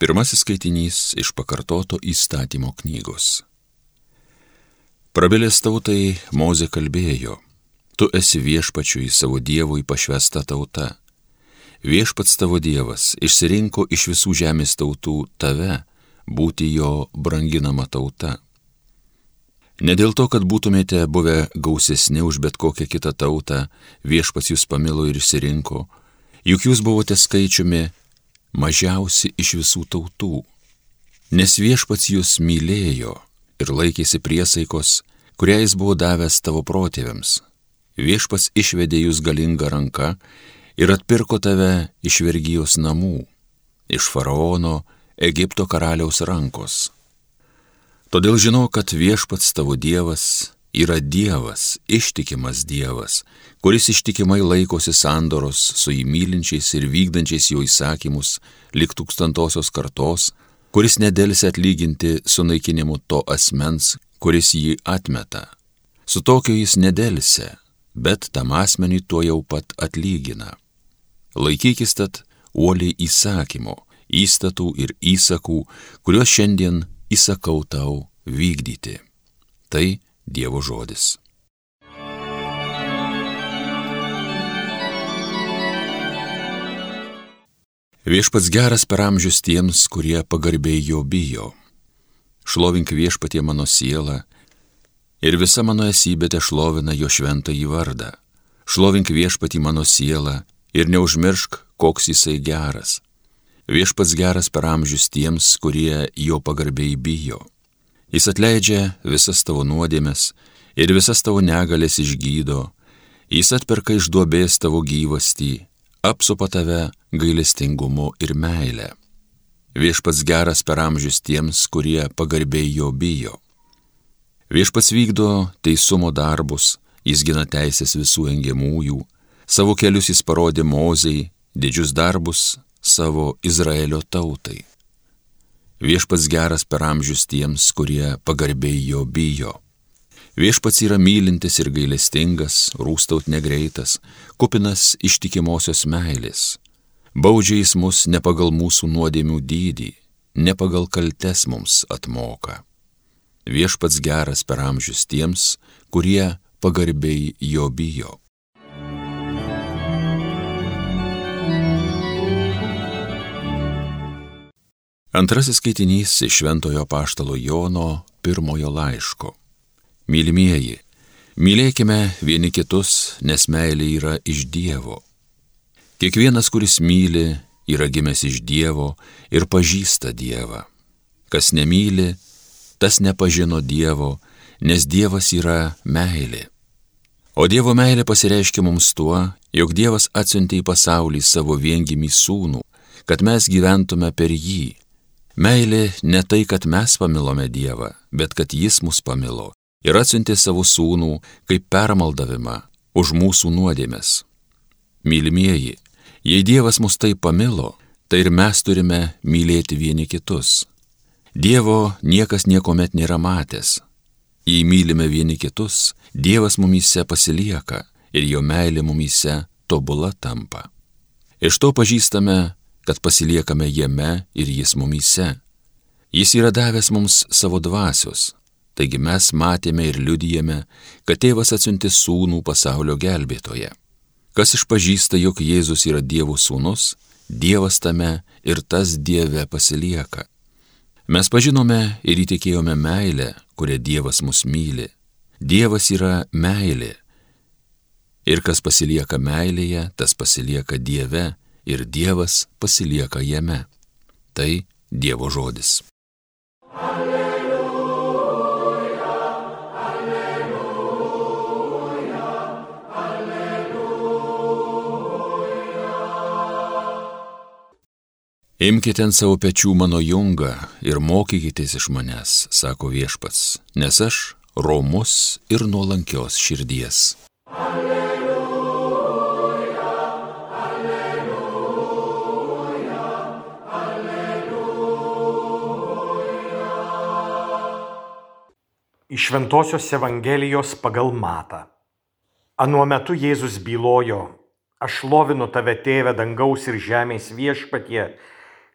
Pirmasis skaitinys iš pakartoto įstatymo knygos. Prabilęs tautai Moze kalbėjo, tu esi viešpačiui savo dievui pašvesta tauta. Viešpats tavo dievas išsirinko iš visų žemės tautų tave būti jo branginama tauta. Ne dėl to, kad būtumėte buvę gausesni už bet kokią kitą tautą, viešpats jūs pamilo ir išsirinko, juk jūs buvote skaičiumi mažiausi iš visų tautų. Nes viešpats jūs mylėjo ir laikėsi priesaikos, kurią jis buvo davęs tavo protėviams. Viešpats išvedė jūs galingą ranką ir atpirko tave iš vergyjos namų, iš faraono, Egipto karaliaus rankos. Todėl žinau, kad viešpats tavo Dievas yra Dievas, ištikimas Dievas, kuris ištikimai laikosi sandoros su įmylinčiais ir vykdančiais jo įsakymus lik tūkstantosios kartos, kuris nedėlsi atlyginti sunaikinimu to asmens, kuris jį atmeta. Su tokiu jis nedėlsi, bet tam asmeniui tuo jau pat atlygina. Laikykis tad uoliai įsakymo, įstatų ir įsakų, kuriuos šiandien įsakau tau vykdyti. Tai Dievo žodis. Viešpats geras per amžius tiems, kurie pagarbiai jo bijo. Šlovink viešpatie mano sielą ir visa mano esybė te šlovina jo šventą į vardą. Šlovink viešpatį mano sielą ir neužmiršk, koks jisai geras. Viešpats geras per amžius tiems, kurie jo pagarbiai bijo. Jis atleidžia visas tavo nuodėmes ir visas tavo negalės išgydo, jis atperka iš duobės tavo gyvastį, apsupa tave gailestingumu ir meile. Viešpats geras per amžius tiems, kurie pagarbiai jo bijo. Viešpats vykdo teisumo darbus, jis gina teisės visų engiamųjų, savo kelius jis parodė mozei, didžius darbus savo Izraelio tautai. Viešpats geras per amžius tiems, kurie pagarbiai jo bijo. Viešpats yra mylintis ir gailestingas, rūstaut negreitas, kupinas ištikimosios meilės. Baudžia jis mus ne pagal mūsų nuodėmių dydį, ne pagal kaltes mums atmoka. Viešpats geras per amžius tiems, kurie pagarbiai jo bijo. Antrasis skaitinys iš Šventojo Paštalo Jono pirmojo laiško. Mylimieji, mylėkime vieni kitus, nes meilė yra iš Dievo. Kiekvienas, kuris myli, yra gimęs iš Dievo ir pažįsta Dievą. Kas nemyli, tas nepažino Dievo, nes Dievas yra meilė. O Dievo meilė pasireiškia mums tuo, jog Dievas atsiuntė į pasaulį savo viengimį sūnų, kad mes gyventume per jį. Meilė ne tai, kad mes pamilome Dievą, bet kad Jis mus pamilo ir atsiuntė savo sūnų kaip permaldavimą už mūsų nuodėmės. Mylimieji, jei Dievas mus taip pamilo, tai ir mes turime mylėti vieni kitus. Dievo niekas niekuomet nėra matęs. Jei mylime vieni kitus, Dievas mumyse pasilieka ir jo meilė mumyse tobula tampa. Iš to pažįstame kad pasiliekame jame ir jis mumyse. Jis yra davęs mums savo dvasios, taigi mes matėme ir liudijame, kad tėvas atsiunti sūnų pasaulio gelbėtoje. Kas išpažįsta, jog Jėzus yra Dievo sūnus, Dievas tame ir tas Dieve pasilieka. Mes pažinome ir įtikėjome meilę, kurią Dievas mus myli. Dievas yra meilė. Ir kas pasilieka meilėje, tas pasilieka Dieve ir Dievas pasilieka jame. Tai Dievo žodis. Alleluja, alleluja, alleluja. Imkite ant savo pečių mano jungą ir mokykitės iš manęs, sako viešpats, nes aš romus ir nuolankios širdies. Alleluja. Iš Šventojios Evangelijos pagal Matą. Anuo metu Jėzus bylojo, aš lovinu tave tėvę dangaus ir žemės viešpatie,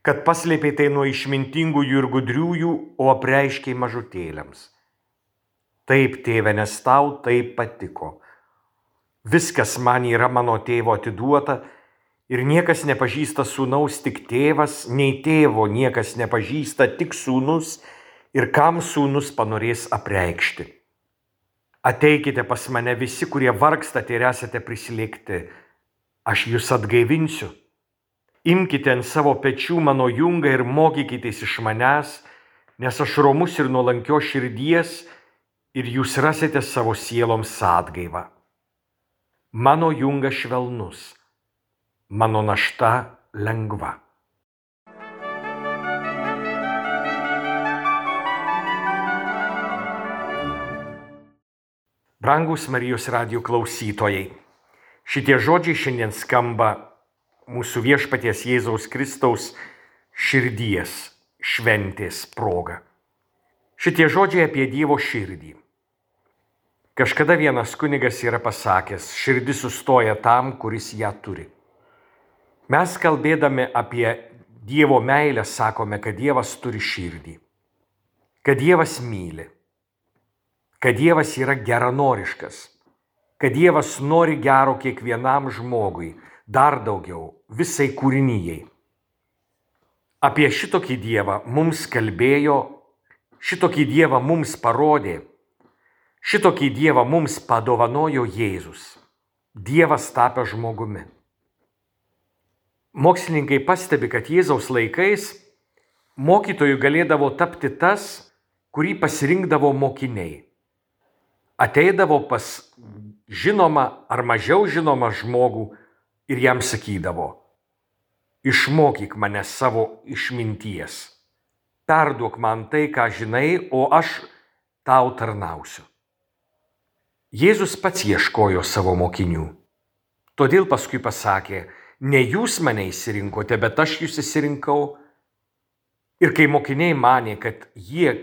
kad paslėpė tai nuo išmintingųjų ir gudriųjų, o apreiškiai mažutėliams. Taip, tėve, nes tau taip patiko. Viskas man yra mano tėvo atiduota ir niekas nepažįsta sūnaus tik tėvas, nei tėvo niekas nepažįsta tik sūnus ir kam sūnus panorės apreikšti. Ateikite pas mane visi, kurie vargstate ir esate prisilėkti, aš jūs atgaivinsiu. Imkite ant savo pečių mano jungą ir mokykitės iš manęs, nes aš romus ir nuolankio širdies ir jūs rasite savo sieloms atgaivą. Mano jungas švelnus, mano našta lengva. Brangus Marijos radio klausytojai, šitie žodžiai šiandien skamba mūsų viešpaties Jėzaus Kristaus širdies šventės proga. Šitie žodžiai apie Dievo širdį. Kažkada vienas kunigas yra pasakęs, širdis sustoja tam, kuris ją turi. Mes kalbėdami apie Dievo meilę sakome, kad Dievas turi širdį, kad Dievas myli, kad Dievas yra geranoriškas, kad Dievas nori gero kiekvienam žmogui, dar daugiau visai kūrinyjei. Apie šitokį Dievą mums kalbėjo, šitokį Dievą mums parodė, šitokį Dievą mums padovanojo Jėzus, Dievas tapę žmogumi. Mokslininkai pastebi, kad Jėzaus laikais mokytojų galėdavo tapti tas, kurį pasirinkdavo mokiniai. Ateidavo pas žinomą ar mažiau žinomą žmogų, ir jam sakydavo, išmokyk mane savo išminties, perduok man tai, ką žinai, o aš tau tarnausiu. Jėzus pats ieškojo savo mokinių. Todėl paskui pasakė, ne jūs mane įsirinkote, bet aš jūs įsirinkau. Ir kai mokiniai manė, kad jie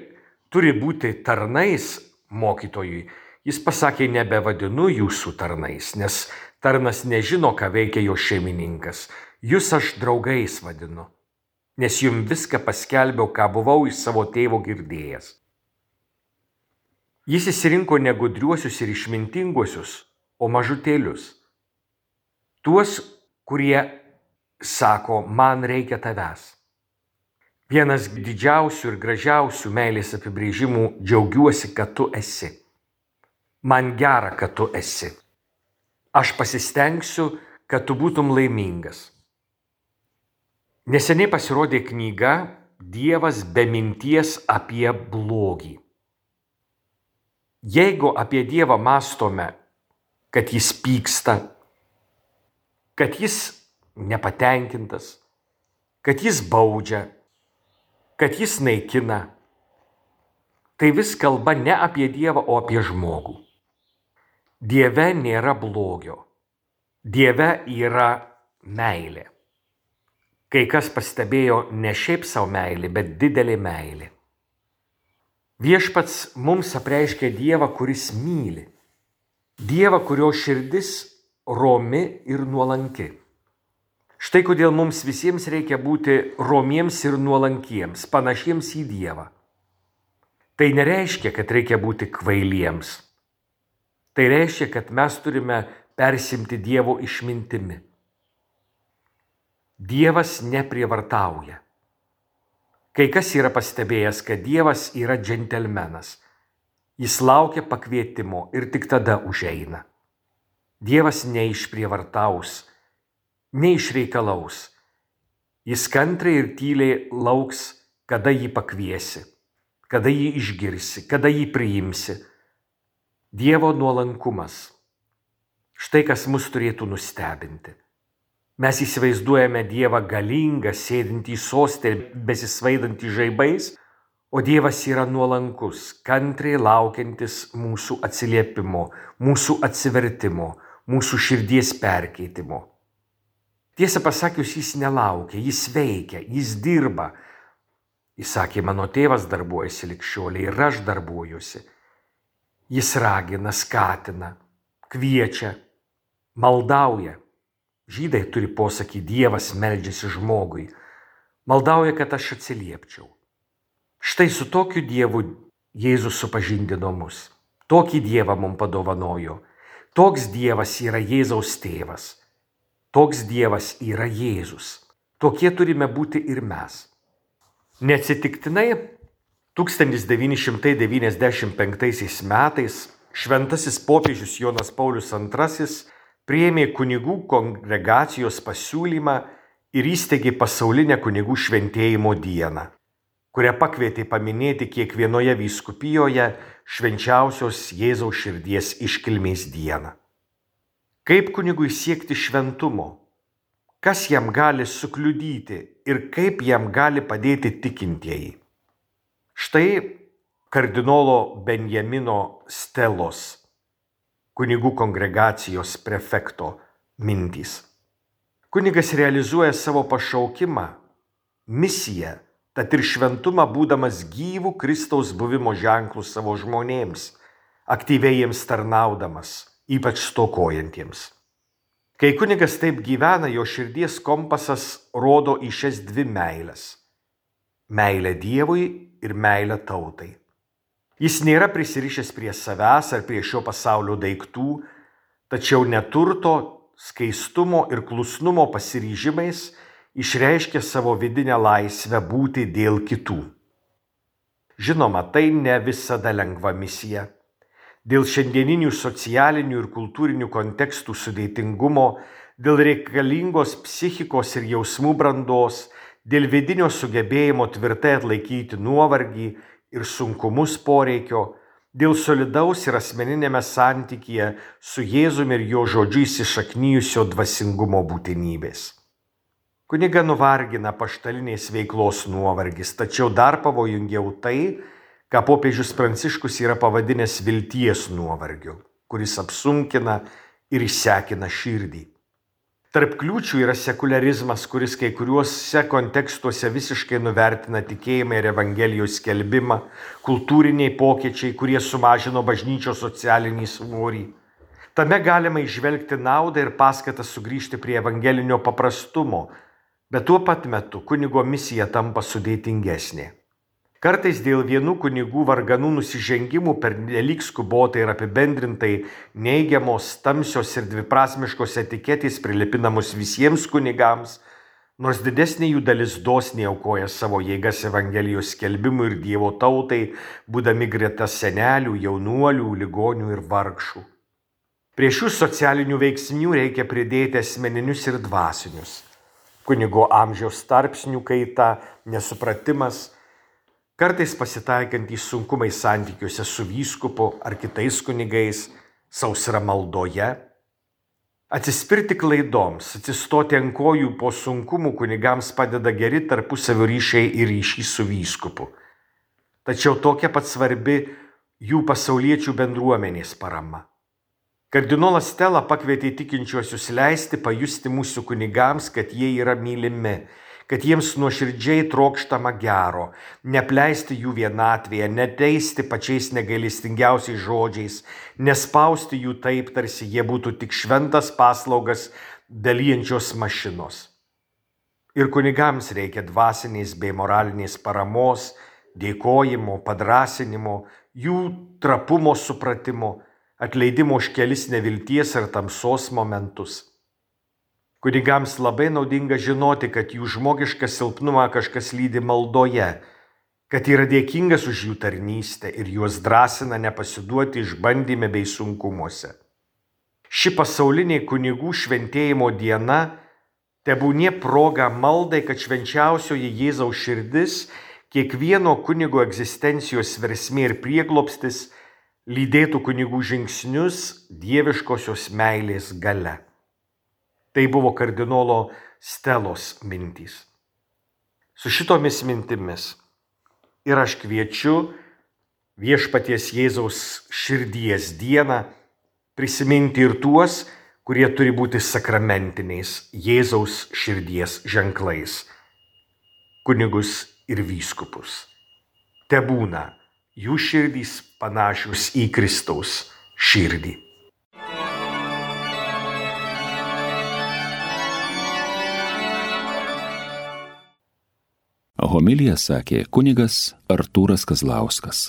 turi būti tarnais mokytojui, jis pasakė, nebevadinu jūsų tarnais, nes Tarnas nežino, ką veikia jo šeimininkas. Jūs aš draugais vadinu, nes jums viską paskelbiau, ką buvau iš savo tėvo girdėjęs. Jis įsirinko ne gudriuosius ir išmintinguosius, o mažutėlius. Tuos, kurie sako, man reikia tavęs. Vienas didžiausių ir gražiausių meilės apibrėžimų - džiaugiuosi, kad tu esi. Man gera, kad tu esi. Aš pasistengsiu, kad tu būtum laimingas. Neseniai pasirodė knyga Dievas be minties apie blogį. Jeigu apie Dievą mastome, kad jis pyksta, kad jis nepatenkintas, kad jis baudžia, kad jis naikina, tai vis kalba ne apie Dievą, o apie žmogų. Dieve nėra blogio. Dieve yra meilė. Kai kas pastebėjo ne šiaip savo meilį, bet didelį meilį. Viešpats mums apreiškia Dievą, kuris myli. Dievą, kurio širdis romi ir nuolanki. Štai kodėl mums visiems reikia būti romiems ir nuolankiems, panašiems į Dievą. Tai nereiškia, kad reikia būti kvailiems Tai reiškia, kad mes turime persimti Dievo išmintimi. Dievas neprievartauja. Kai kas yra pastebėjęs, kad Dievas yra džentelmenas. Jis laukia pakvietimo ir tik tada užeina. Dievas neišprievartaus, neišreikalaus. Jis kantriai ir tyliai lauks, kada jį pakviesi, kada jį išgirsi, kada jį priimsi Dievo nuolankumas. Štai kas mus turėtų nustebinti. Mes įsivaizduojame Dievą galingą, sėdintį sostę ir besisvaidantį žaibais, o Dievas yra nuolankus, kantriai laukiantis mūsų atsiliepimo, mūsų atsivertimo, mūsų širdies perkeitimo. Tiesą pasakius, jis nelaukia, jis veikia, jis dirba. Jis sakė, mano tėvas darbuojasi likščioliai ir aš darbuojuosi. Jis ragina, skatina, kviečia, maldauja. Žydai turi posakį Dievas meldžiasi žmogui. Maldauja, kad aš atsiliepčiau. Štai su tokiu Dievu Jėzus supažindino mus. Tokį Dievą mums padovanojo. Toks Dievas yra Jėzaus tėvas. Toks Dievas yra Jėzus. Tokie turime būti ir mes. Neatsitiktinai 1995 metais šventasis popiežius Jonas Paulius II priėmė kunigų kongregacijos pasiūlymą ir įsteigė pasaulinę kunigų šventėjimo dieną, kurią pakvietė paminėti kiekvienoje vyskupijoje švenčiausios Jėzaus širdies iškilmės dieną. Kaip kunigui siekti šventumo? Kas jam gali sukliudyti ir kaip jam gali padėti tikintieji? Štai kardinolo Benjamino Stelos, kunigų kongregacijos prefekto mintys. Kunigas realizuoja savo pašaukimą, misiją, tad ir šventumą būdamas gyvų Kristaus buvimo ženklų savo žmonėms, aktyviai jiems tarnaudamas, ypač stokojantiems. Kai kunigas taip gyvena, jo širdies kompasas rodo į šias dvi meilės - meilę Dievui ir meilę tautai. Jis nėra prisirišęs prie savęs ar prie šio pasaulio daiktų, tačiau neturto, skaistumo ir klusnumo pasiryžimais išreiškia savo vidinę laisvę būti dėl kitų. Žinoma, tai ne visada lengva misija. Dėl šiandieninių socialinių ir kultūrinių kontekstų sudėtingumo, dėl reikalingos psichikos ir jausmų brandos, dėl vidinio sugebėjimo tvirtai atlaikyti nuovargį ir sunkumus poreikio, dėl solidaus ir asmeninėme santykyje su Jėzumi ir jo žodžiu įsišaknyjusio dvasingumo būtinybės. Kuniga nuvargina paštalinės veiklos nuovargis, tačiau dar pavojingiau tai, ką popiežius Pranciškus yra pavadinęs vilties nuovargiu, kuris apsunkina ir išsekina širdį. Tarp kliūčių yra sekularizmas, kuris kai kuriuose kontekstuose visiškai nuvertina tikėjimą ir Evangelijos skelbimą, kultūriniai pokyčiai, kurie sumažino bažnyčios socialinį svorį. Tame galima išvelgti naudą ir paskatą sugrįžti prie evangelinio paprastumo, bet tuo pat metu kunigo misija tampa sudėtingesnė. Kartais dėl vienų kunigų varganų nusižengimų per nelik skubotai ir apibendrintai neigiamos, tamsios ir dviprasmiškos etiketės prilipinamos visiems kunigams, nors didesnė jų dalis dosniai aukoja savo jėgas Evangelijos skelbimui ir Dievo tautai, būdami greta senelių, jaunuolių, ligonių ir vargšų. Prie šių socialinių veiksnių reikia pridėti asmeninius ir dvasinius. Kunigo amžiaus tarpsnių kaita, nesupratimas, kartais pasitaikantys sunkumai santykiuose su vyskupu ar kitais kunigais, sausra maldoje. Atsispirti klaidoms, atsistoti ant kojų po sunkumų kunigams padeda geri tarpusavio ryšiai ir ryšys su vyskupu. Tačiau tokia pat svarbi jų pasauliečių bendruomenės parama. Kardinolas Stela pakvietė tikinčiuosius leisti pajusti mūsų kunigams, kad jie yra mylimi kad jiems nuoširdžiai trokštama gero, nepleisti jų vienatvėje, neteisti pačiais negailestingiausiais žodžiais, nespausti jų taip, tarsi jie būtų tik šventas paslaugas dalyjančios mašinos. Ir kunigams reikia dvasinės bei moralinės paramos, dėkojimo, padrasinimo, jų trapumo supratimo, atleidimo už kelis nevilties ar tamsos momentus. Kunigams labai naudinga žinoti, kad jų žmogišką silpnumą kažkas lydi maldoje, kad yra dėkingas už jų tarnystę ir juos drąsina nepasiduoti išbandyme bei sunkumuose. Ši pasaulinė kunigų šventėjimo diena tebūnie proga maldai, kad švenčiausioji Jėzaus širdis, kiekvieno kunigo egzistencijos versmė ir prieglopstis lydėtų kunigų žingsnius dieviškosios meilės gale. Tai buvo kardinolo Stelos mintys. Su šitomis mintimis ir aš kviečiu viešpaties Jėzaus širdies dieną prisiminti ir tuos, kurie turi būti sakramentiniais Jėzaus širdies ženklais - kunigus ir vyskupus. Te būna jų širdys panašios į Kristaus širdį. Homilija sakė kunigas Artūras Kazlauskas.